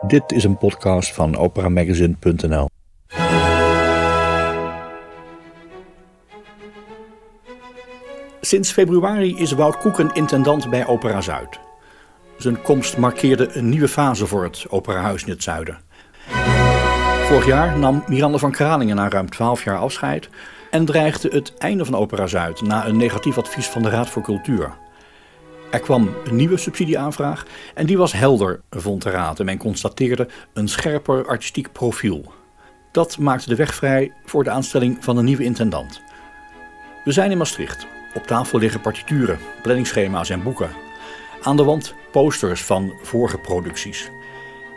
Dit is een podcast van operamagazine.nl. Sinds februari is Wout Koeken intendant bij Opera Zuid. Zijn komst markeerde een nieuwe fase voor het operahuis in het zuiden. Vorig jaar nam Miranda van Kralingen na ruim 12 jaar afscheid en dreigde het einde van Opera Zuid na een negatief advies van de Raad voor Cultuur. Er kwam een nieuwe subsidieaanvraag en die was helder, vond de Raad. En men constateerde een scherper artistiek profiel. Dat maakte de weg vrij voor de aanstelling van een nieuwe intendant. We zijn in Maastricht. Op tafel liggen partituren, planningsschema's en boeken. Aan de wand posters van vorige producties.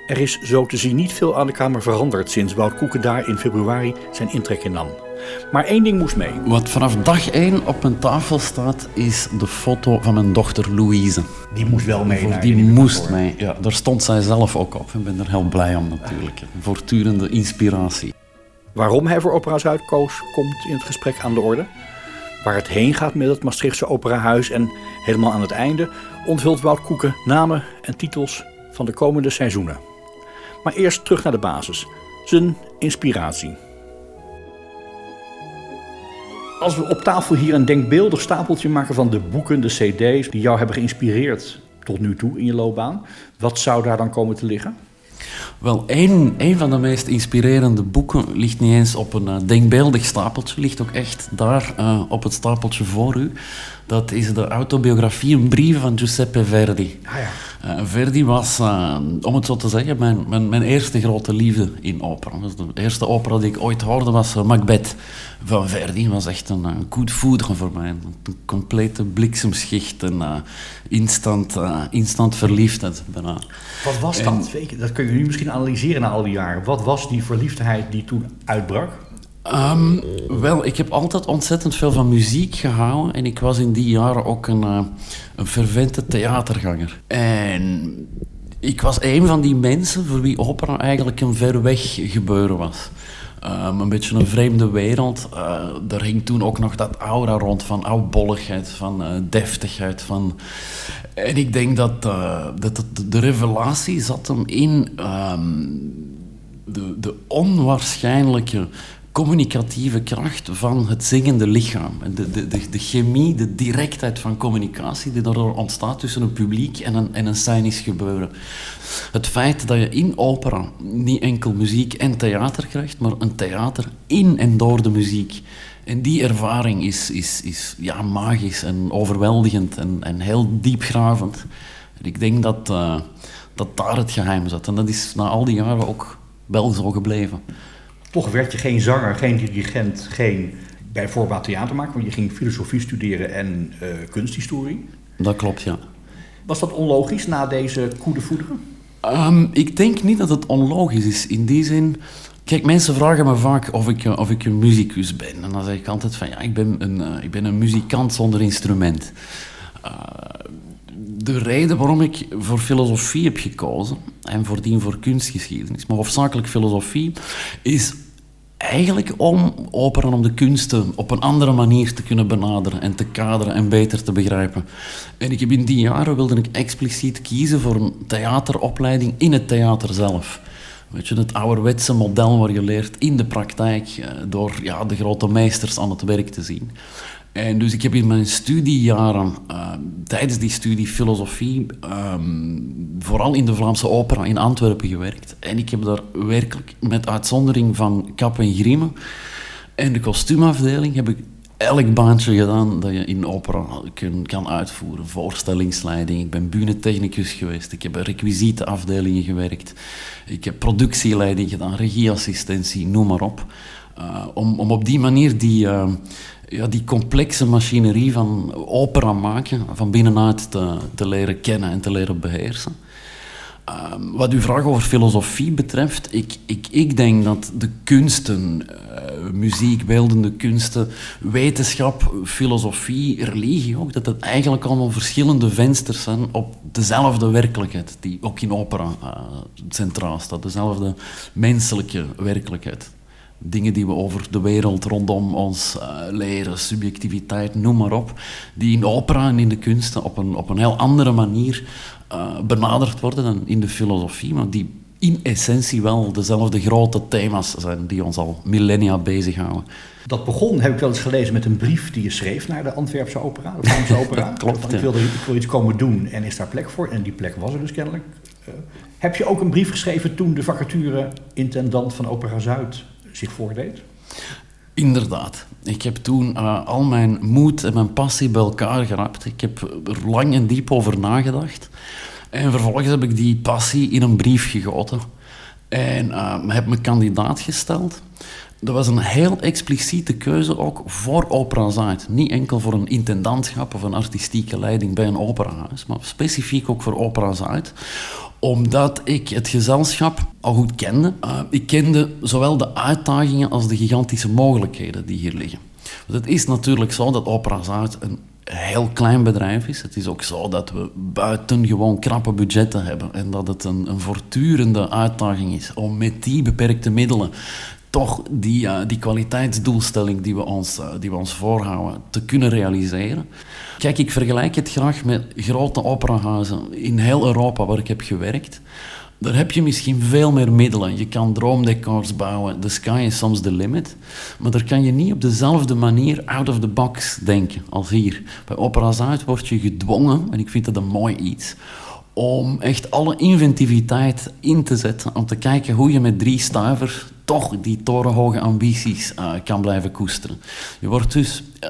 Er is zo te zien niet veel aan de Kamer veranderd sinds Wout Koeken daar in februari zijn intrek in nam. Maar één ding moest mee. Wat vanaf dag één op mijn tafel staat, is de foto van mijn dochter Louise. Die moest wel mee. Voor naar die moest mee. Ja, daar stond zij zelf ook op. Ik ben er heel blij om natuurlijk. Een voortdurende inspiratie. Waarom hij voor Opera Zuid koos, komt in het gesprek aan de orde. Waar het heen gaat met het Maastrichtse Operahuis en helemaal aan het einde onthult Wout Koeken namen en titels van de komende seizoenen. Maar eerst terug naar de basis, zijn inspiratie. Als we op tafel hier een denkbeeldig stapeltje maken van de boeken, de cd's die jou hebben geïnspireerd tot nu toe in je loopbaan, wat zou daar dan komen te liggen? Wel, één, van de meest inspirerende boeken ligt niet eens op een eh, denkbeeldig stapeltje, ligt ook echt daar eh, op het stapeltje voor u. Dat is de autobiografie, een brief van Giuseppe Verdi. Ah ja. Eh, Verdi was, eh, om het zo te zeggen, mijn, mijn, mijn eerste grote liefde in opera. Dus de eerste opera die ik ooit hoorde was eh, Macbeth van Verdi. Dat was echt een, een goed voeder voor mij. Een, complete bliksemschicht en eh, instant, instant verliefdheid bijna. Wat was dat? Dat kun je nu misschien analyseren na al die jaren. Wat was die verliefdheid die toen uitbrak? Ehm, wel, ik heb altijd ontzettend veel van muziek gehouden en ik was in die jaren ook een, eh, een fervente theaterganger. En ik was een van die mensen voor wie opera eigenlijk een ver weg gebeuren was. Ehm, een beetje een vreemde wereld. Eh er hing toen ook nog dat aura rond van oudbolligheid, van eh, deftigheid. Van... En ik denk dat, dat de revelatie zat hem in ehm, de, de onwaarschijnlijke communicatieve kracht van het zingende lichaam. De, de, de, de chemie, de directheid van communicatie die daardoor ontstaat tussen een publiek en een, en een scenisch gebeuren. Het feit dat je in opera niet enkel muziek en theater krijgt, maar een theater in en door de muziek. En die ervaring is, is, is ja, magisch en overweldigend en, en heel diepgravend. En ik denk dat, eh, dat daar het geheim zat. En dat is na al die jaren ook wel zo gebleven. Toch werd je geen zanger, geen dirigent, geen bij voorbaat theater maken, want je ging filosofie studeren en eh, kunsthistorie. Dat klopt, ja. Was dat onlogisch na deze coup de foudre? Ehm, ik denk niet dat het onlogisch is. In die zin... Kijk, mensen vragen me vaak of ik, eh, of ik een muzikus ben. En dan zeg ik altijd van, ja, ik ben een, eh, ik ben een muzikant zonder instrument. Eh, de reden waarom ik voor filosofie heb gekozen, en voordien voor kunstgeschiedenis, maar hoofdzakelijk filosofie, is eigenlijk om opera, om de kunsten op een andere manier te kunnen benaderen en te kaderen en beter te begrijpen. En ik heb in die jaren wilde ik expliciet kiezen voor een theateropleiding in het theater zelf. Weet je, het ouderwetse model waar je leert in de praktijk eh, door ja, de grote meesters aan het werk te zien. En dus ik heb in mijn studiejaren, eh, tijdens die studie filosofie, ehm, vooral in de Vlaamse opera in Antwerpen gewerkt. En ik heb daar werkelijk, met uitzondering van Kap en Griemen en de kostuumafdeling, heb ik elk baantje gedaan dat je in opera kan uitvoeren. Voorstellingsleiding, ik ben bühnentechnicus geweest, ik heb bij requisietenafdelingen gewerkt, ik heb productieleiding gedaan, regieassistentie, noem maar op. Uh, om, om op die manier die, uh, ja, die complexe machinerie van opera maken van binnenuit te, te leren kennen en te leren beheersen. Uh, wat uw vraag over filosofie betreft, ik, ik, ik denk dat de kunsten, uh, muziek, beeldende kunsten, wetenschap, filosofie, religie ook, dat dat eigenlijk allemaal verschillende vensters zijn op dezelfde werkelijkheid, die ook in opera uh, centraal staat, dezelfde menselijke werkelijkheid. Dingen die we over de wereld rondom ons uh, leren, subjectiviteit, noem maar op, die in opera en in de kunsten op een, op een heel andere manier uh, benaderd worden dan in de filosofie, maar die in essentie wel dezelfde grote thema's zijn die ons al millennia bezighouden. Dat begon, heb ik wel eens gelezen, met een brief die je schreef naar de Antwerpse opera, de Vlaamse opera. klopt, ik, wilde, ik wil iets komen doen en is daar plek voor? En die plek was er dus kennelijk. Uh, heb je ook een brief geschreven toen de vacature intendant van Opera Zuid zich voordeed? Inderdaad. Ik heb toen uh, al mijn moed en mijn passie bij elkaar gerapt. Ik heb er lang en diep over nagedacht. En vervolgens heb ik die passie in een brief gegoten. En uh, heb me kandidaat gesteld. Dat was een heel expliciete keuze ook voor Opera Zuid. Niet enkel voor een intendantschap of een artistieke leiding bij een operahuis, maar specifiek ook voor Opera Zuid omdat ik het gezelschap al goed kende. Uh, ik kende zowel de uitdagingen als de gigantische mogelijkheden die hier liggen. Want het is natuurlijk zo dat Opera Zuid een heel klein bedrijf is. Het is ook zo dat we buitengewoon krappe budgetten hebben en dat het een, een voortdurende uitdaging is om met die beperkte middelen toch die, uh, die kwaliteitsdoelstelling die we, ons, uh, die we ons voorhouden te kunnen realiseren. Kijk, ik vergelijk het graag met grote operahuizen in heel Europa waar ik heb gewerkt. Daar heb je misschien veel meer middelen. Je kan droomdecors bouwen. The sky is soms the limit. Maar daar kan je niet op dezelfde manier out of the box denken als hier. Bij Opera Zuid word je gedwongen, en ik vind dat een mooi iets, om echt alle inventiviteit in te zetten. Om te kijken hoe je met drie stuivers toch die torenhoge ambities uh, kan blijven koesteren. Je wordt dus uh,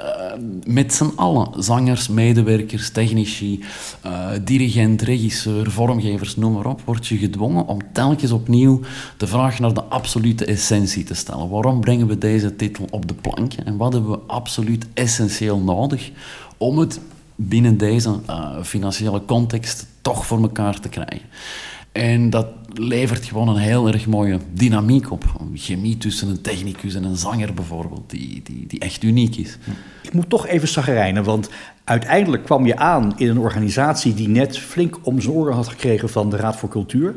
met z'n allen, zangers, medewerkers, technici, uh, dirigent, regisseur, vormgevers, noem maar op, word je gedwongen om telkens opnieuw de vraag naar de absolute essentie te stellen. Waarom brengen we deze titel op de plank en wat hebben we absoluut essentieel nodig om het binnen deze financiële context toch voor elkaar te krijgen? En dat levert gewoon een heel erg mooie dynamiek op. Een chemie tussen een technicus en een zanger bijvoorbeeld, die, die, die echt uniek is. Ik moet toch even zagrijnen, want uiteindelijk kwam je aan in een organisatie die net flink om zijn oren had gekregen van de Raad voor Cultuur.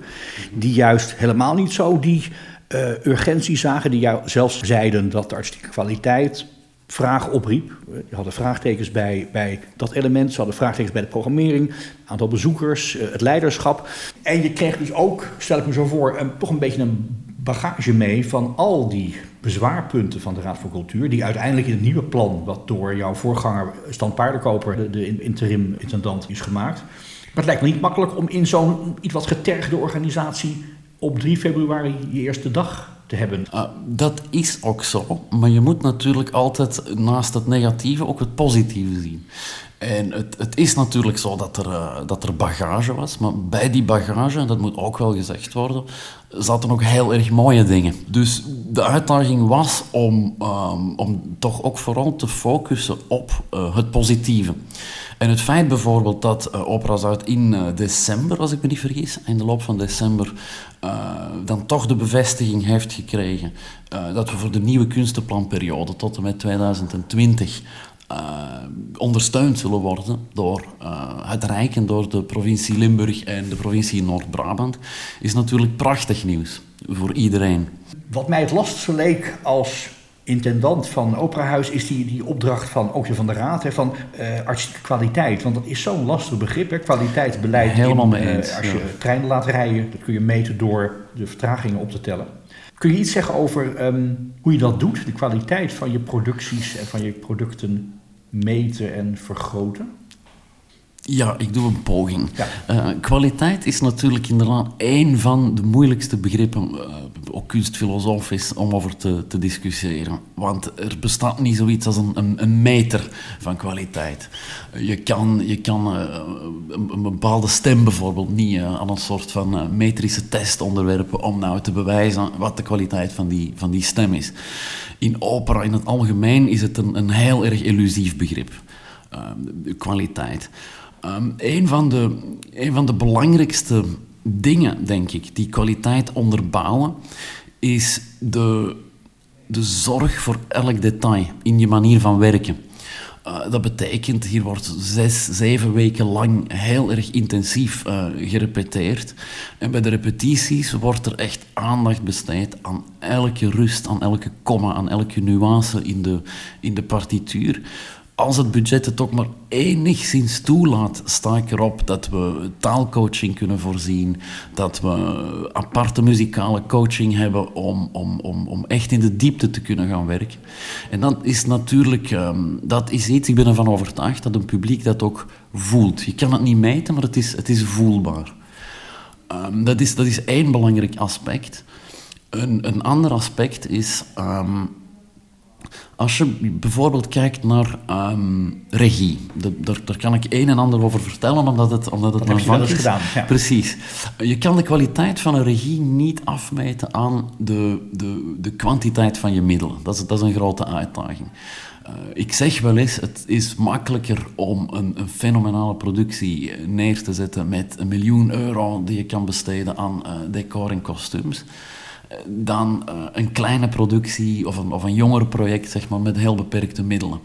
Die juist helemaal niet zo die uh, urgentie zagen, die jou zelfs zeiden dat de artistieke kwaliteit vraag opriep. Je hadden vraagtekens bij, bij dat element, ze hadden vraagtekens bij de programmering, aantal bezoekers, eh, het leiderschap. En je kreeg dus ook, stel ik me zo voor, een, toch een beetje een bagage mee van al die bezwaarpunten van de Raad voor Cultuur, die uiteindelijk in het nieuwe plan, wat door jouw voorganger Stan Paardenkoper, de, de interim intendant, is gemaakt. Maar het lijkt me niet makkelijk om in zo'n iets wat getergde organisatie op 3 februari je eerste dag te hebben. Uh, dat is ook zo, maar je moet natuurlijk altijd naast het negatieve ook het positieve zien. En het, het is natuurlijk zo dat er, uh, dat er bagage was, maar bij die bagage, dat moet ook wel gezegd worden, zaten ook heel erg mooie dingen. Dus de uitdaging was om, um, om toch ook vooral te focussen op uh, het positieve. En het feit bijvoorbeeld dat uh, Opera Zuid in december, als ik me niet vergis, in de loop van december, dan toch de bevestiging heeft gekregen dat we voor de nieuwe kunstenplanperiode tot en met 2020 ondersteund zullen worden door het Rijk en door de provincie Limburg en de provincie Noord-Brabant, is natuurlijk prachtig nieuws voor iedereen. Wat mij het lastigste leek als intendant van Operahuis is die, die opdracht van, ook van de raad, hè, van uh, artistieke kwaliteit. Want dat is zo'n lastig begrip, hè, kwaliteitsbeleid. Helemaal mee eens. Uh, als je ja. treinen laat rijden, dat kun je meten door de vertragingen op te tellen. Kun je iets zeggen over um, hoe je dat doet, de kwaliteit van je producties en van je producten meten en vergroten? Ja, ik doe een poging. Ja. Uh, kwaliteit is natuurlijk inderdaad één van de moeilijkste begrippen, uh, ook kunstfilosofisch, om over te, te, discussiëren. Want er bestaat niet zoiets als een, een, een meter van kwaliteit. Uh, je kan, je kan een, een, bepaalde stem bijvoorbeeld niet aan een soort van metrische test onderwerpen om nou te bewijzen wat de kwaliteit van die, van die stem is. In opera in het algemeen is het een, een heel erg illusief begrip. kwaliteit. Um, een, van de, van de belangrijkste dingen, denk ik, die kwaliteit onderbouwen, is de, de zorg voor elk detail in je manier van werken. Uh, dat betekent, hier wordt zes, zeven weken lang heel erg intensief uh, gerepeteerd. En bij de repetities wordt er echt aandacht besteed aan elke rust, aan elke komma, aan elke nuance in de, in de partituur als het budget het ook maar enigszins toelaat, sta ik erop dat we taalcoaching kunnen voorzien, dat we aparte muzikale coaching hebben om, om, om, om echt in de diepte te kunnen gaan werken. En dat is natuurlijk, ehm, dat is iets, ik ben ervan overtuigd dat een publiek dat ook voelt. Je kan het niet meten, maar het is, het is voelbaar. Ehm, dat, is, dat is één belangrijk aspect. Een, een ander aspect is, ehm, als je bijvoorbeeld kijkt naar ehm, regie, daar, daar, kan ik een en ander over vertellen, omdat het, omdat het mijn vak is. Gedaan, ja. Precies. Je kan de kwaliteit van een regie niet afmeten aan de, de, de kwantiteit van je middelen. Dat is, dat is een grote uitdaging. Uh, ik zeg wel eens, het is makkelijker om een, een, fenomenale productie neer te zetten met een miljoen euro die je kan besteden aan uh, decor en kostuums dan uh, een kleine productie of een, of een jonger project zeg maar, met heel beperkte middelen.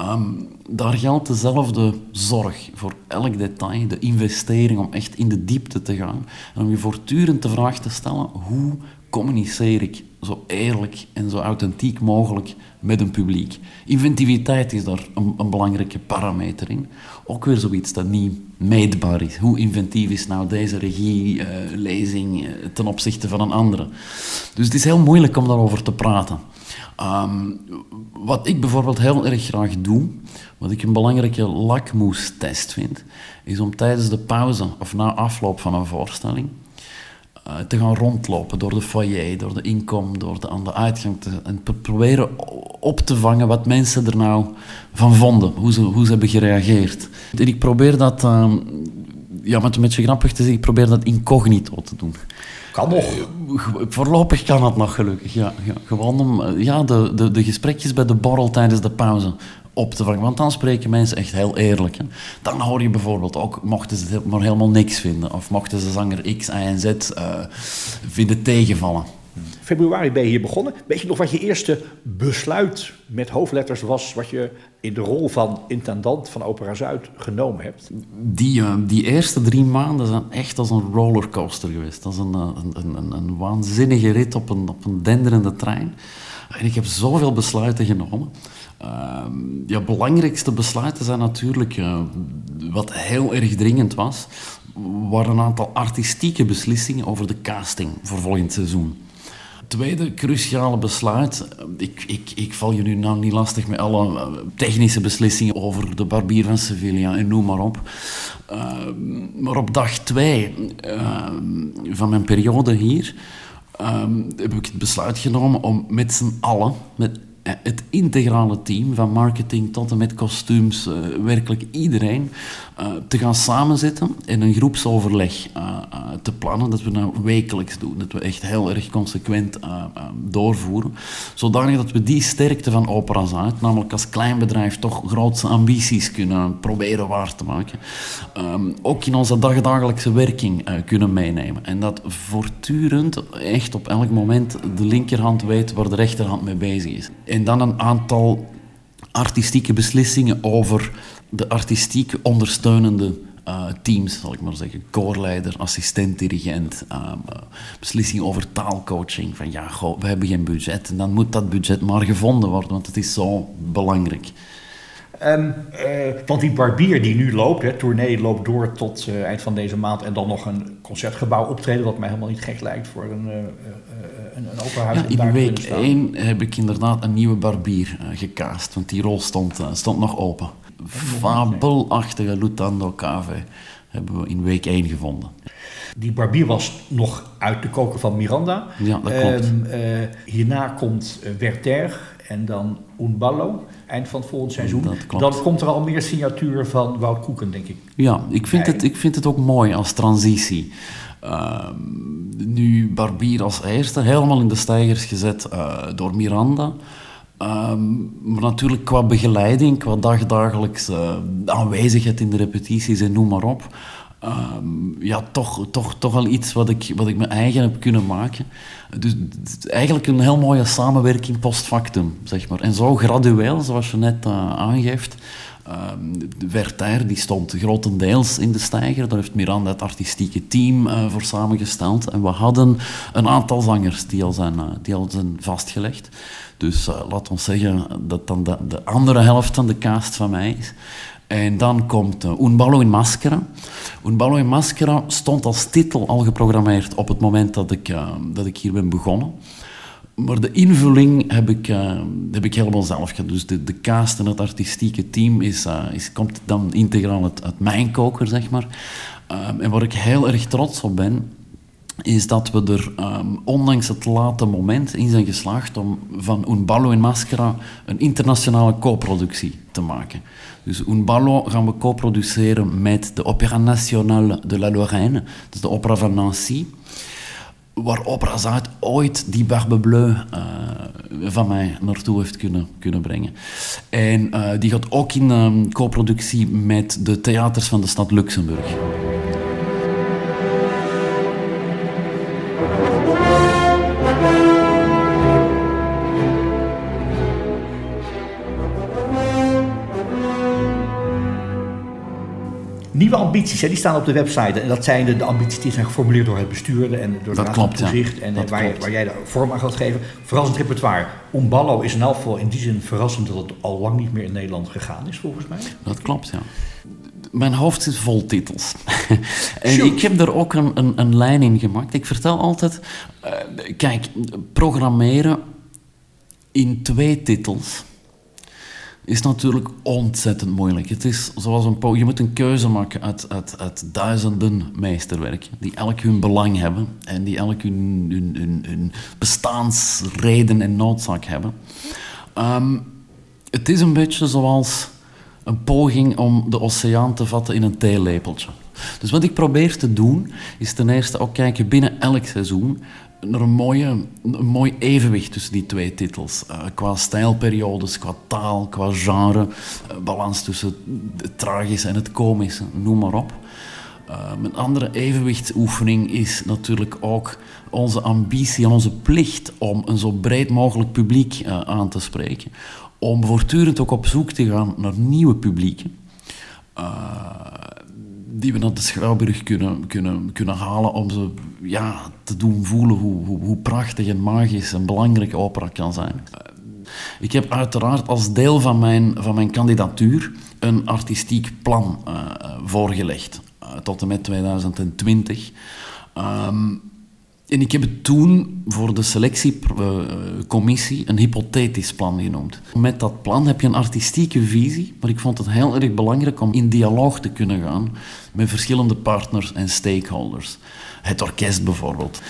Um, daar geldt dezelfde zorg voor elk detail, de investering om echt in de diepte te gaan en om je voortdurend de vraag te stellen: hoe communiceer ik zo eerlijk en zo authentiek mogelijk met een publiek. Inventiviteit is daar een, belangrijke parameter in. Ook weer zoiets dat niet meetbaar is. Hoe inventief is nou deze regielezing uh, ten opzichte van een andere? Dus het is heel moeilijk om daarover te praten. Um, wat ik bijvoorbeeld heel erg graag doe, wat ik een belangrijke lakmoestest vind, is om tijdens de pauze of na afloop van een voorstelling te gaan rondlopen door de foyer, door de inkom, door de, aan de uitgang. Te, en proberen op te vangen wat mensen er nou van vonden, hoe ze, hoe ze hebben gereageerd. En ik probeer dat, uh, ja, met een beetje grappig te zeggen, ik probeer dat incognito te doen. Kan nog. Uh, voorlopig kan het nog gelukkig, ja. ja. Gewoon om eh, ja, de, de, de gesprekjes bij de borrel tijdens de pauze op te vangen. Want dan spreken mensen echt heel eerlijk. Hè. Dan hoor je bijvoorbeeld ook, mochten ze maar helemaal niks vinden, of mochten ze zanger X, Y en Z uh, vinden tegenvallen. Februari ben je hier begonnen. Weet je nog wat je eerste besluit met hoofdletters was, wat je in de rol van intendant van Opera Zuid genomen hebt? Die, uh, die eerste drie maanden zijn echt als een rollercoaster geweest. Dat is een, een, een, een waanzinnige rit op een, op een denderende trein. En ik heb zoveel besluiten genomen. Uh, ja, belangrijkste besluiten zijn natuurlijk, uh, wat heel erg dringend was, waren een aantal artistieke beslissingen over de casting voor volgend seizoen. Tweede cruciale besluit, ik, ik, ik val je nu nou niet lastig met alle eh, technische beslissingen over de barbier van Sevilla en noem maar op. Uh, maar op dag twee uh, van mijn periode hier heb ik het besluit genomen om met z'n allen, met eh, het integrale team, van marketing tot en met kostuums, uh, werkelijk iedereen, uh, te gaan samenzitten en een groepsoverleg uh, te plannen. Dat we nou wekelijks doen, dat we echt heel erg consequent doorvoeren. Zodanig dat we die sterkte van Opera Zuid, namelijk als klein bedrijf toch grootste ambities kunnen proberen waar te maken, um, ook in onze dagdagelijkse werking kunnen meenemen. En dat voortdurend, echt op elk moment, de linkerhand weet waar de rechterhand mee bezig is. En dan een aantal artistieke beslissingen over de artistiek ondersteunende uh, teams, zal ik maar zeggen. Koorleider, assistent, dirigent. Uh, beslissing over taalcoaching. Van ja, we hebben geen budget. En dan moet dat budget maar gevonden worden, want het is zo belangrijk. Um, uh, want die barbier die nu loopt, hè, tournee loopt door tot eind van deze maand en dan nog een concertgebouw optreden, wat mij helemaal niet gek lijkt voor een, uh, een. Ja, in week 1 heb ik inderdaad een nieuwe barbier gekaast, want die rol stond, stond nog open. Fabelachtige Lutando Cave hebben we in week 1 gevonden. Die barbier was nog uit de koker van Miranda. Ja, dat klopt. Um, hierna komt Werther en dan Unballo eind van het volgende seizoen. Dan komt er al meer signatuur van Wout Koeken, denk ik. Ja, ik vind, het, ik vind het ook mooi als transitie. Uh, nu Barbier als eerste, helemaal in de stijgers gezet uh, door Miranda. Um, maar natuurlijk qua begeleiding, qua dagdagelijks uh, aanwezigheid in de repetities en noem maar op. Um, ja, toch, toch, toch al iets wat ik, wat ik mijn eigen heb kunnen maken. Dus eigenlijk een heel mooie samenwerking post factum, zeg maar. En zo gradueel, zoals je net uh, aangeeft, Uh, die stond grotendeels in de stijger. Daar heeft Miranda het artistieke team uh, voor samengesteld. En we hadden een aantal zangers die al zijn, uh, die al zijn vastgelegd. Dus laat ons zeggen dat dan de, de, andere helft van de cast van mij is. En dan komt uh, Un ballo in maschera. Un ballo in maschera stond als titel al geprogrammeerd op het moment dat ik, dat ik hier ben begonnen. Maar de invulling heb ik, uh, heb ik helemaal zelf gedaan. Dus de, de cast en het artistieke team is, uh, is, komt dan integraal uit, mijn koker, zeg maar. Um, en waar ik heel erg trots op ben, is dat we er, um, ondanks het late moment, in zijn geslaagd om van Un Ballo in Mascara een internationale co-productie te maken. Dus Un Ballo gaan we co-produceren met de Opéra Nationale de la Lorraine, dus de opera van Nancy waar Opera Zuid ooit die Barbe Bleu uh, van mij naartoe heeft kunnen, kunnen brengen. En uh, die gaat ook in um, co-productie met de theaters van de stad Luxemburg. Nieuwe ambities, hè, die staan op de website. En dat zijn de, de ambities die zijn geformuleerd door het bestuur en door de dat klopt, toezicht. En waar, je, waar, jij de vorm aan gaat geven. Verrassend repertoire. Umballo is in elk geval in die zin verrassend dat het al lang niet meer in Nederland gegaan is, volgens mij. Dat klopt, ja. Mijn hoofd zit vol titels. en ik heb er ook een, een, een, lijn in gemaakt. Ik vertel altijd, uh, kijk, programmeren in twee titels is natuurlijk ontzettend moeilijk. Het is zoals een je moet een keuze maken uit, uit, uit duizenden meesterwerken, die elk hun belang hebben en die elk hun, bestaansreden en noodzaak hebben. Um, het is een beetje zoals een poging om de oceaan te vatten in een theelepeltje. Dus wat ik probeer te doen, is ten eerste ook kijken binnen elk seizoen er een, mooie, een mooi evenwicht tussen die twee titels. Uh, qua stijlperiodes, qua taal, qua genre, uh, balans tussen het tragische en het komische, noem maar op. Uh, een andere evenwichtsoefening is natuurlijk ook onze ambitie en onze plicht om een zo breed mogelijk publiek aan te spreken. Om voortdurend ook op zoek te gaan naar nieuwe publieken die we naar de Schouwburg kunnen, kunnen, kunnen halen om ze ja, te doen voelen hoe, hoe, hoe prachtig en magisch en belangrijk opera kan zijn. Ik heb uiteraard als deel van mijn, van mijn kandidatuur een artistiek plan uh, voorgelegd uh, tot en met 2020. Um, en ik heb het toen voor de selectiecommissie een hypothetisch plan genoemd. Met dat plan heb je een artistieke visie, maar ik vond het heel erg belangrijk om in dialoog te kunnen gaan met verschillende partners en stakeholders. Het orkest bijvoorbeeld.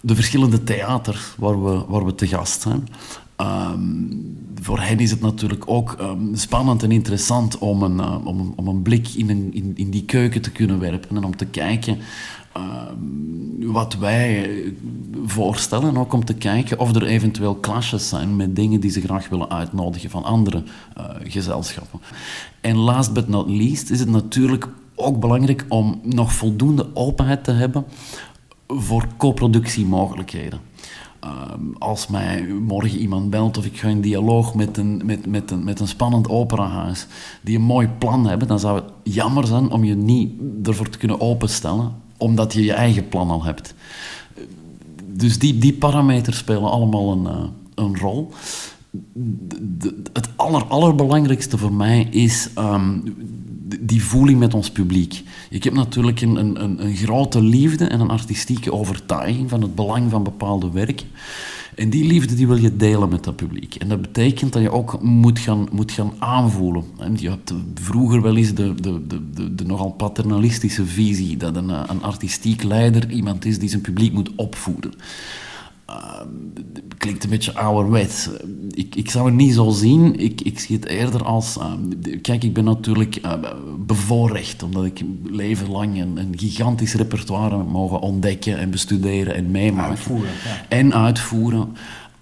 De verschillende theaters waar we, waar we te gast zijn. Um, voor hen is het natuurlijk ook um, spannend en interessant om een, uh, om, om een blik in, een, in, in die keuken te kunnen werpen en om te kijken Ehm, wat wij voorstellen, ook om te kijken of er eventueel clashes zijn met dingen die ze graag willen uitnodigen van andere uh, gezelschappen. En last but not least is het natuurlijk ook belangrijk om nog voldoende openheid te hebben voor co-productiemogelijkheden. Ehm, als mij morgen iemand belt of ik ga in dialoog met een, met, met een, met een spannend operahuis die een mooi plan hebben, dan zou het jammer zijn om je niet ervoor te kunnen openstellen omdat je je eigen plan al hebt. Dus die, die parameters spelen allemaal een, uh, een rol. Het aller, allerbelangrijkste voor mij is um, die voeling met ons publiek. Ik heb natuurlijk een, een, een grote liefde en een artistieke overtuiging van het belang van bepaalde werken. En die liefde die wil je delen met dat publiek. En dat betekent dat je ook moet gaan, moet gaan aanvoelen. En je hebt vroeger wel eens de, de, de, de, nogal paternalistische visie dat een, een artistiek leider iemand is die zijn publiek moet opvoeden. Uh, klinkt een beetje ouderwets. Ik, ik zou het niet zo zien. Ik, ik zie het eerder als... Uh, kijk, ik ben natuurlijk uh, bevoorrecht, omdat ik leven lang een, een gigantisch repertoire heb mogen ontdekken en bestuderen en meemaken. Uitvoeren, ja. En uitvoeren.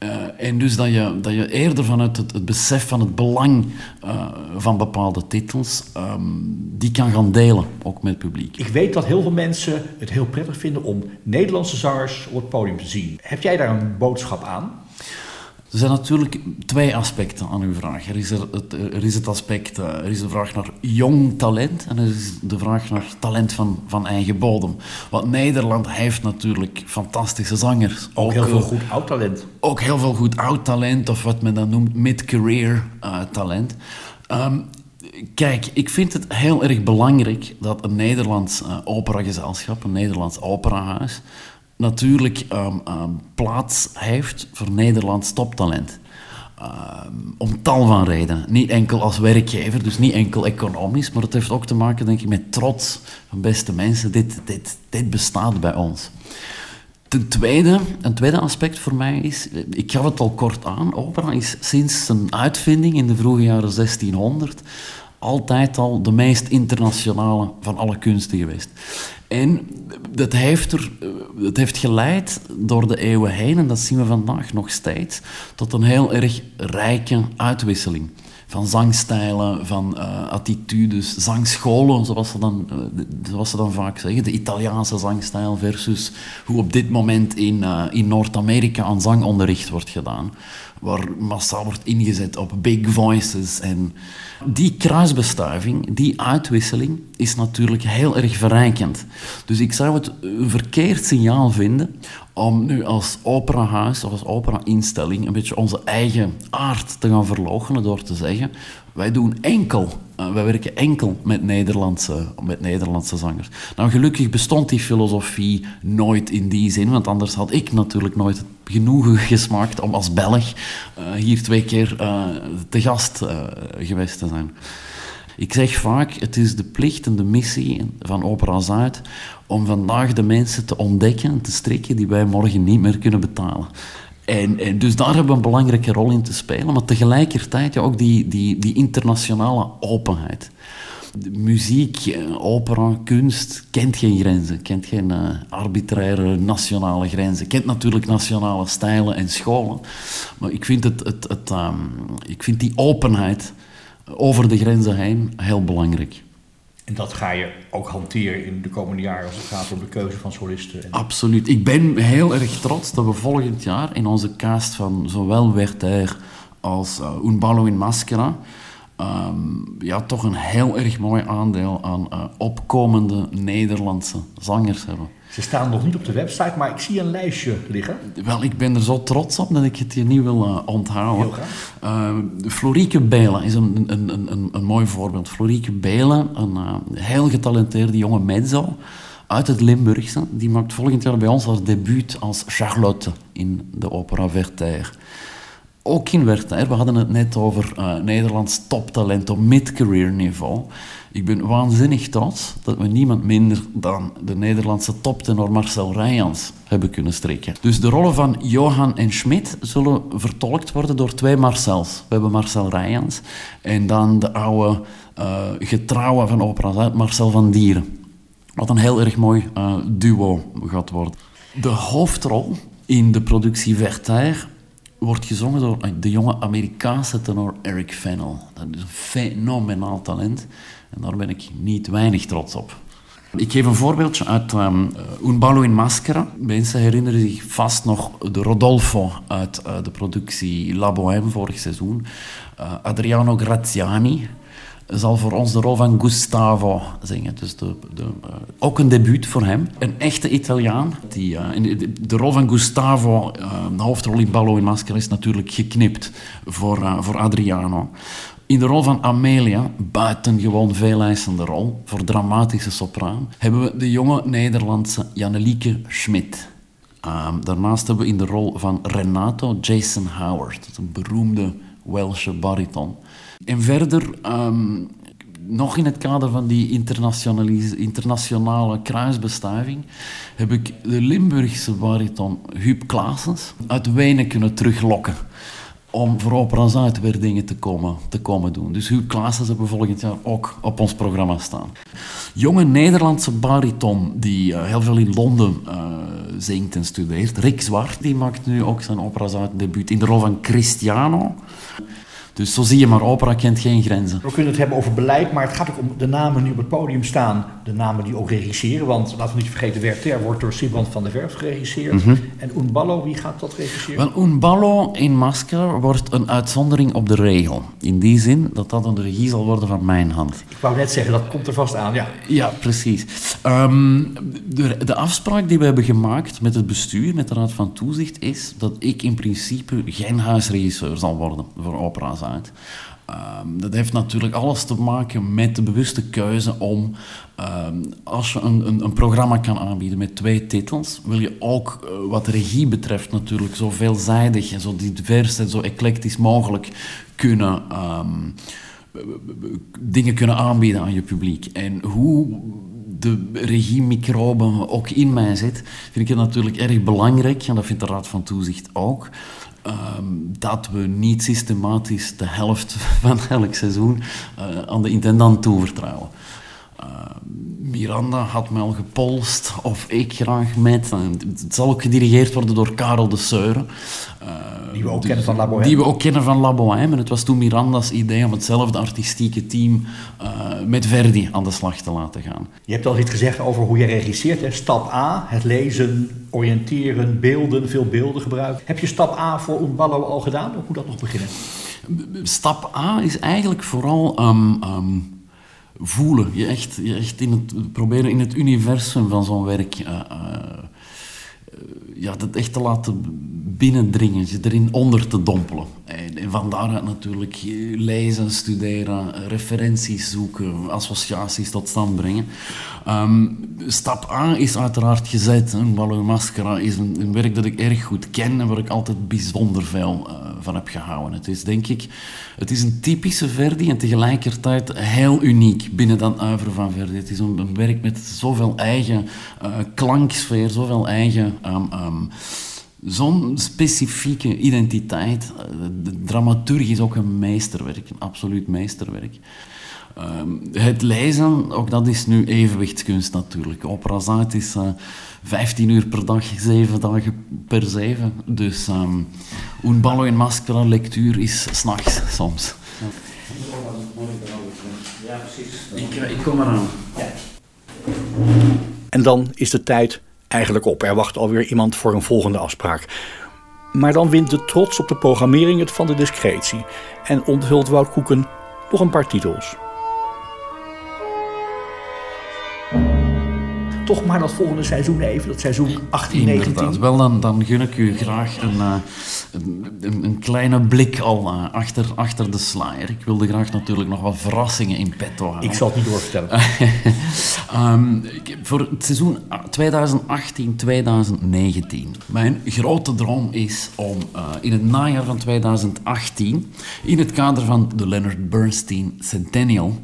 Uh, en dus dat je, dat je eerder vanuit het, besef van het belang uh, van bepaalde titels, um, die kan gaan delen, ook met het publiek. Ik weet dat heel veel mensen het heel prettig vinden om Nederlandse zangers op het podium te zien. Heb jij daar een boodschap aan? Er zijn natuurlijk twee aspecten aan uw vraag. Er is, er, het, er is het aspect, er is de vraag naar jong talent en er is de vraag naar talent van, van eigen bodem. Want Nederland heeft natuurlijk fantastische zangers. Ook, heel veel goed oud talent. Ook heel veel goed oud talent, of wat men dan noemt mid-career talent. Um, Kijk, ik vind het heel erg belangrijk dat een Nederlands uh, operagezelschap, een Nederlands operahuis, natuurlijk um, um, plaats heeft voor Nederlands toptalent. Um, om tal van redenen. Niet enkel als werkgever, dus niet enkel economisch, maar het heeft ook te maken, denk ik, met trots van beste mensen. Dit, dit, dit bestaat bij ons. Ten tweede, een tweede aspect voor mij is, ik gaf het al kort aan, opera is sinds zijn uitvinding in de vroege jaren 1600 altijd al de meest internationale van alle kunsten geweest. En dat heeft, er, dat heeft geleid door de eeuwen heen, en dat zien we vandaag nog steeds, tot een heel erg rijke uitwisseling van zangstijlen, van uh, attitudes, zangscholen, zoals ze, dan, uh, zoals ze dan vaak zeggen. De Italiaanse zangstijl versus hoe op dit moment in, in Noord-Amerika aan zangonderricht wordt gedaan. Waar massaal wordt ingezet op big voices. En die kruisbestuiving, die uitwisseling, is natuurlijk heel erg verrijkend. Dus ik zou het een verkeerd signaal vinden om nu als operahuis of als opera-instelling een beetje onze eigen aard te gaan verloochenen door te zeggen wij doen enkel, uh, wij werken enkel met Nederlandse, met Nederlandse zangers. Nou, gelukkig bestond die filosofie nooit in die zin, want anders had ik natuurlijk nooit het genoegen gesmaakt om als Belg uh, hier twee keer uh, te gast geweest te zijn. Ik zeg vaak, het is de plicht en de missie van Opera Zuid om vandaag de mensen te ontdekken en te strikken die wij morgen niet meer kunnen betalen. En, en, dus daar hebben we een belangrijke rol in te spelen, maar tegelijkertijd ja, ook die, die, die internationale openheid. De muziek, eh, opera, kunst kent geen grenzen, kent geen uh, arbitraire nationale grenzen, kent natuurlijk nationale stijlen en scholen. Maar ik vind, het, het, het um, ik vind die openheid over de grenzen heen heel belangrijk. En dat ga je ook hanteren in de komende jaren als het gaat om de keuze van solisten. Absoluut. Ik ben heel erg trots dat we volgend jaar in onze cast van zowel Werther als uh, Un Ballo in Maschera um, ja, toch een heel erg mooi aandeel aan uh, opkomende Nederlandse zangers hebben. Ze staan nog niet op de website, maar ik zie een lijstje liggen. Wel, ik ben er zo trots op dat ik het hier niet wil uh, onthouden. Heel graag. Uh, Florieke Belen is een, een, een, een, mooi voorbeeld. Florieke Belen, een uh, heel getalenteerde jonge mezzo uit het Limburgse. Die maakt volgend jaar bij ons haar debuut als Charlotte in de opera Werther. Ook in Werther, we hadden het net over uh, Nederlands toptalent op mid-career niveau. Ik ben waanzinnig trots dat we niemand minder dan de Nederlandse toptenor Marcel Rijans hebben kunnen strikken. Dus de rollen van Johan en Schmidt zullen vertolkt worden door twee Marcels. We hebben Marcel Rijans en dan de oude uh, getrouwe van Opera Marcel van Dieren. Wat een heel erg mooi uh, duo gaat worden. De hoofdrol in de productie Werther wordt gezongen door de jonge Amerikaanse tenor Eric Fennell. Dat is een fenomenaal talent. En daar ben ik niet weinig trots op. Ik geef een voorbeeldje uit um, Un ballo in Maschera. Mensen herinneren zich vast nog de Rodolfo uit uh, de productie La Bohème vorig seizoen. Uh, Adriano Graziani zal voor ons de rol van Gustavo zingen. Dus de, uh, ook een debuut voor hem. Een echte Italiaan. Die, de, de, rol van Gustavo, de hoofdrol in Ballo in Maschera, is natuurlijk geknipt voor, voor Adriano. In de rol van Amelia, buitengewoon veeleisende rol, voor dramatische sopraan, hebben we de jonge Nederlandse Jannelieke Schmidt. Um, daarnaast hebben we in de rol van Renato Jason Howard, een beroemde Welsche bariton. En verder, um, nog in het kader van die internationale kruisbestuiving, heb ik de Limburgse bariton Huub Klaasens uit Wenen kunnen teruglokken om voor Opera Zuid weer dingen te komen, te komen doen. Dus Huub Klaassen hebben we volgend jaar ook op ons programma staan. Jonge Nederlandse bariton die uh, heel veel in Londen uh, zingt en studeert. Rick Zwart die maakt nu ook zijn Opera Zuid debuut in de rol van Cristiano. Dus zo zie je maar, opera kent geen grenzen. We kunnen het hebben over beleid, maar het gaat ook om de namen die op het podium staan. De namen die ook regisseren, want laten we niet vergeten, Werther wordt door Sibrand van der Werf geregisseerd. Mhm. En Unballo, wie gaat dat regisseren? Wel, Un ballo in Masker wordt een uitzondering op de regel. In die zin dat dat een regie zal worden van mijn hand. Ik wou net zeggen, dat komt er vast aan, ja. Ja, precies. Ehm, de, de afspraak die we hebben gemaakt met het bestuur, met de Raad van Toezicht, is dat ik in principe geen huisregisseur zal worden voor Opera Ehm, dat heeft natuurlijk alles te maken met de bewuste keuze om, ehm, als je een, een, een, programma kan aanbieden met twee titels, wil je ook uh, wat regie betreft natuurlijk zo veelzijdig en zo divers en zo eclectisch mogelijk kunnen um, dingen kunnen aanbieden aan je publiek. En hoe de regiemicroben ook in mij zit, vind ik het natuurlijk erg belangrijk, en dat vindt de Raad van Toezicht ook, um, dat we niet systematisch de helft van elk seizoen uh, aan de intendant toevertrouwen. Uh, Miranda had me al gepolst of ik graag met. Het zal ook gedirigeerd worden door Karel de Seure. Uh, die we ook kennen van La Bohème. Die we ook kennen van La Bohème. En het was toen Miranda's idee om hetzelfde artistieke team uh, met Verdi aan de slag te laten gaan. Je hebt al iets gezegd over hoe je regisseert. Hè? Stap A, het lezen, oriënteren, beelden, veel beelden gebruiken. Heb je stap A voor Un Ballo al gedaan of moet dat nog beginnen? Stap A is eigenlijk vooral... Um, um, voelen. Je echt, je echt in het, proberen in het universum van zo'n werk uh, uh, ja, dat echt te laten binnendringen, je erin onder te dompelen. En, van daaruit natuurlijk lezen, studeren, referenties zoeken, associaties tot stand brengen. Um, stap A is uiteraard gezet. Mascara is een, werk dat ik erg goed ken en waar ik altijd bijzonder veel uh, van heb gehouden. Het is denk ik, het is een typische Verdi en tegelijkertijd heel uniek binnen dat uiveren van Verdi. Het is een, werk met zoveel eigen uh, klanksfeer, zoveel eigen... Um, um, Zo'n specifieke identiteit. De dramaturg is ook een meesterwerk, een absoluut meesterwerk. Um, het lezen, ook dat is nu evenwichtskunst natuurlijk. Opera Zuid is uh, 15 uur per dag, 7 dagen per 7. Dus um, un ballo in maskera lectuur is s'nachts soms. Ja. Ja, precies. Ik, ik kom eraan. Ja. En dan is de tijd eigenlijk op. Er wacht alweer iemand voor een volgende afspraak. Maar dan wint de trots op de programmering het van de discretie en onthult Wout Koeken nog een paar titels. Toch maar dat volgende seizoen even, dat seizoen 18, 19. Wel, dan, dan gun ik u graag een, uh, een, een, kleine blik al uh, achter, achter de slayer. Ik wilde graag natuurlijk nog wat verrassingen in petto halen. Ik zal het niet doorvertellen. um, voor het seizoen 2018-2019. Mijn grote droom is om uh, in het najaar van 2018, in het kader van de Leonard Bernstein Centennial,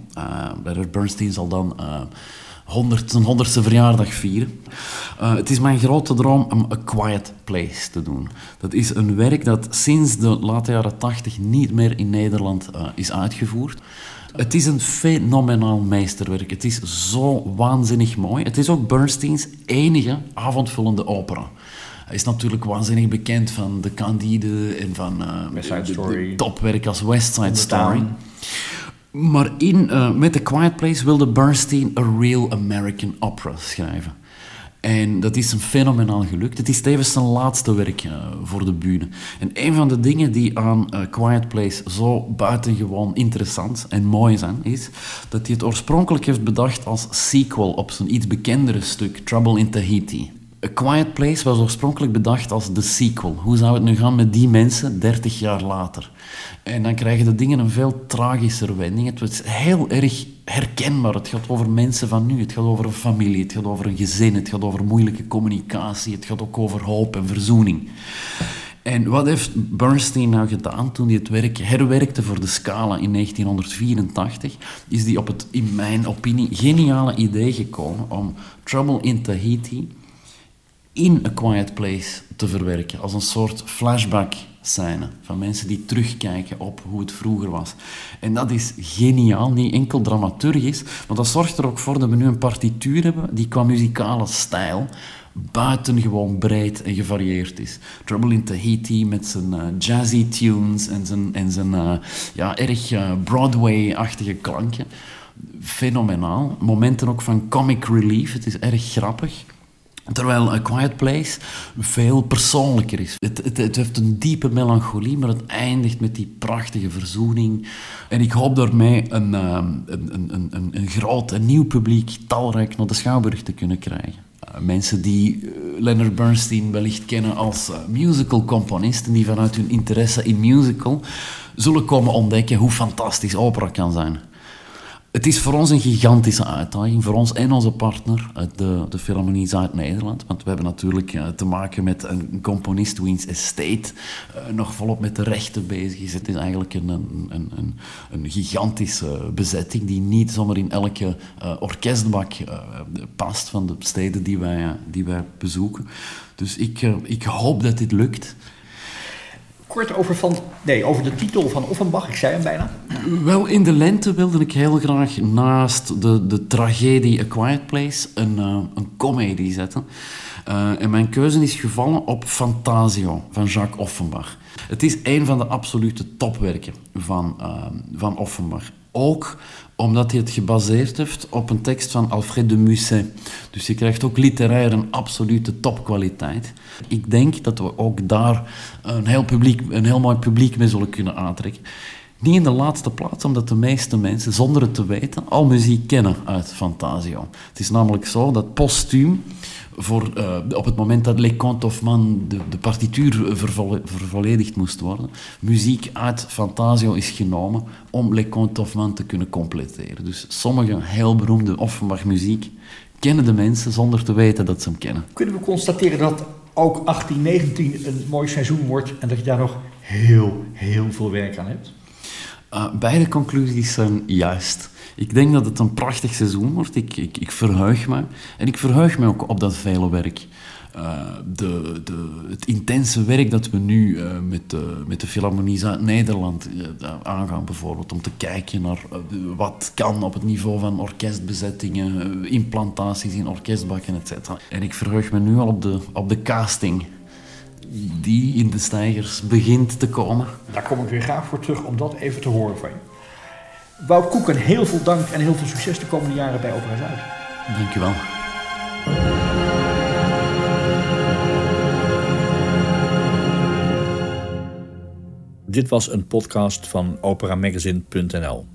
Leonard Bernstein zal dan 100, zijn honderdste verjaardag vieren. Uh, het is mijn grote droom om A Quiet Place te doen. Dat is een werk dat sinds de late jaren 80 niet meer in Nederland uh, is uitgevoerd. Het is een fenomenaal meesterwerk. Het is zo waanzinnig mooi. Het is ook Bernsteins enige avondvullende opera. Hij is natuurlijk waanzinnig bekend van de Candide en van uh. De topwerk als West Side Story. Maar in, uh, met The Quiet Place wilde Bernstein A Real American Opera schrijven. En dat is hem fenomenaal gelukt. Het is tevens zijn laatste werk uh, voor de bühne. En een van de dingen die aan uh, Quiet Place zo buitengewoon interessant en mooi zijn, is dat hij het oorspronkelijk heeft bedacht als sequel op zijn iets bekendere stuk Trouble in Tahiti. A Quiet Place was oorspronkelijk bedacht als de sequel. Hoe zou het nu gaan met die mensen 30 jaar later? En dan krijgen de dingen een veel tragischer wending. Het is heel erg herkenbaar. Het gaat over mensen van nu. Het gaat over een familie. Het gaat over een gezin. Het gaat over moeilijke communicatie. Het gaat ook over hoop en verzoening. En wat heeft Bernstein nou gedaan toen hij het werk herwerkte voor de Scala in 1984? Is hij op het, in mijn opinie, geniale idee gekomen om Trouble in Tahiti in A Quiet Place te verwerken. Als een soort flashback scène van mensen die terugkijken op hoe het vroeger was. En dat is geniaal, niet enkel dramaturgisch, maar dat zorgt er ook voor dat we nu een partituur hebben die qua muzikale stijl buitengewoon breed en gevarieerd is. Trouble in Tahiti met zijn uh, jazzy tunes en zijn, en zijn uh, ja, erg uh, Broadway-achtige klanken. Fenomenaal. Momenten ook van comic relief. Het is erg grappig. Terwijl A Quiet Place veel persoonlijker is. Het, het, het, heeft een diepe melancholie, maar het eindigt met die prachtige verzoening. En ik hoop daarmee een, een, een, een, een groot, een nieuw publiek, talrijk naar de Schouwburg te kunnen krijgen. Uh, mensen die uh, Leonard Bernstein wellicht kennen als uh, musical-componist en die vanuit hun interesse in musical zullen komen ontdekken hoe fantastisch opera kan zijn. Het is voor ons een gigantische uitdaging, voor ons en onze partner, de, de Philharmonie Zuid-Nederland. Want we hebben natuurlijk uh, te maken met een componist wiens estate uh, nog volop met de rechten bezig is. Het is eigenlijk een, een, een, een gigantische bezetting die niet zomaar in elke orkestbak past van de steden die wij, die wij bezoeken. Dus ik, ik hoop dat dit lukt. Kort over, van, nee, over de titel van Offenbach, ik zei hem bijna. Wel, in de lente wilde ik heel graag naast de, de tragedie A Quiet Place een, uh, een comedie zetten. Uh, en mijn keuze is gevallen op Fantasio van Jacques Offenbach. Het is een van de absolute topwerken van, uh, van Offenbach. Ook omdat hij het gebaseerd heeft op een tekst van Alfred de Musset. Dus je krijgt ook literair een absolute topkwaliteit. Ik denk dat we ook daar een heel, publiek, een heel mooi publiek mee zullen kunnen aantrekken. Niet in de laatste plaats, omdat de meeste mensen, zonder het te weten, al muziek kennen uit Fantasio. Het is namelijk zo dat postuum voor, uh, op het moment dat Le Conte of Man de, de partituur vervo vervolledigd moest worden, muziek uit Fantasio is genomen om Le Conte of Man te kunnen completeren. Dus sommige heel beroemde Offenbach muziek kennen de mensen zonder te weten dat ze hem kennen. Kunnen we constateren dat ook 1819 een mooi seizoen wordt en dat je daar nog heel, heel veel werk aan hebt? Uh, beide conclusies zijn juist. Ik denk dat het een prachtig seizoen wordt. Ik, ik, ik verheug me. En ik verheug me ook op dat vele werk. Uh, de, de, het intense werk dat we nu uh, met, de, met de Philharmonie Zuid-Nederland uh, aangaan, bijvoorbeeld, om te kijken naar wat kan op het niveau van orkestbezettingen, implantaties in orkestbakken, etc. En ik verheug me nu al op de, op de casting die in de stijgers begint te komen. Daar kom ik weer graag voor terug om dat even te horen van je. Wout Koeken, heel veel dank en heel veel succes de komende jaren bij Opera Zuid. Dank je wel. Dit was een podcast van operamagazine.nl.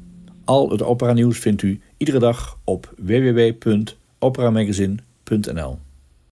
Al het opera nieuws vindt u iedere dag op www.operamagazine.nl.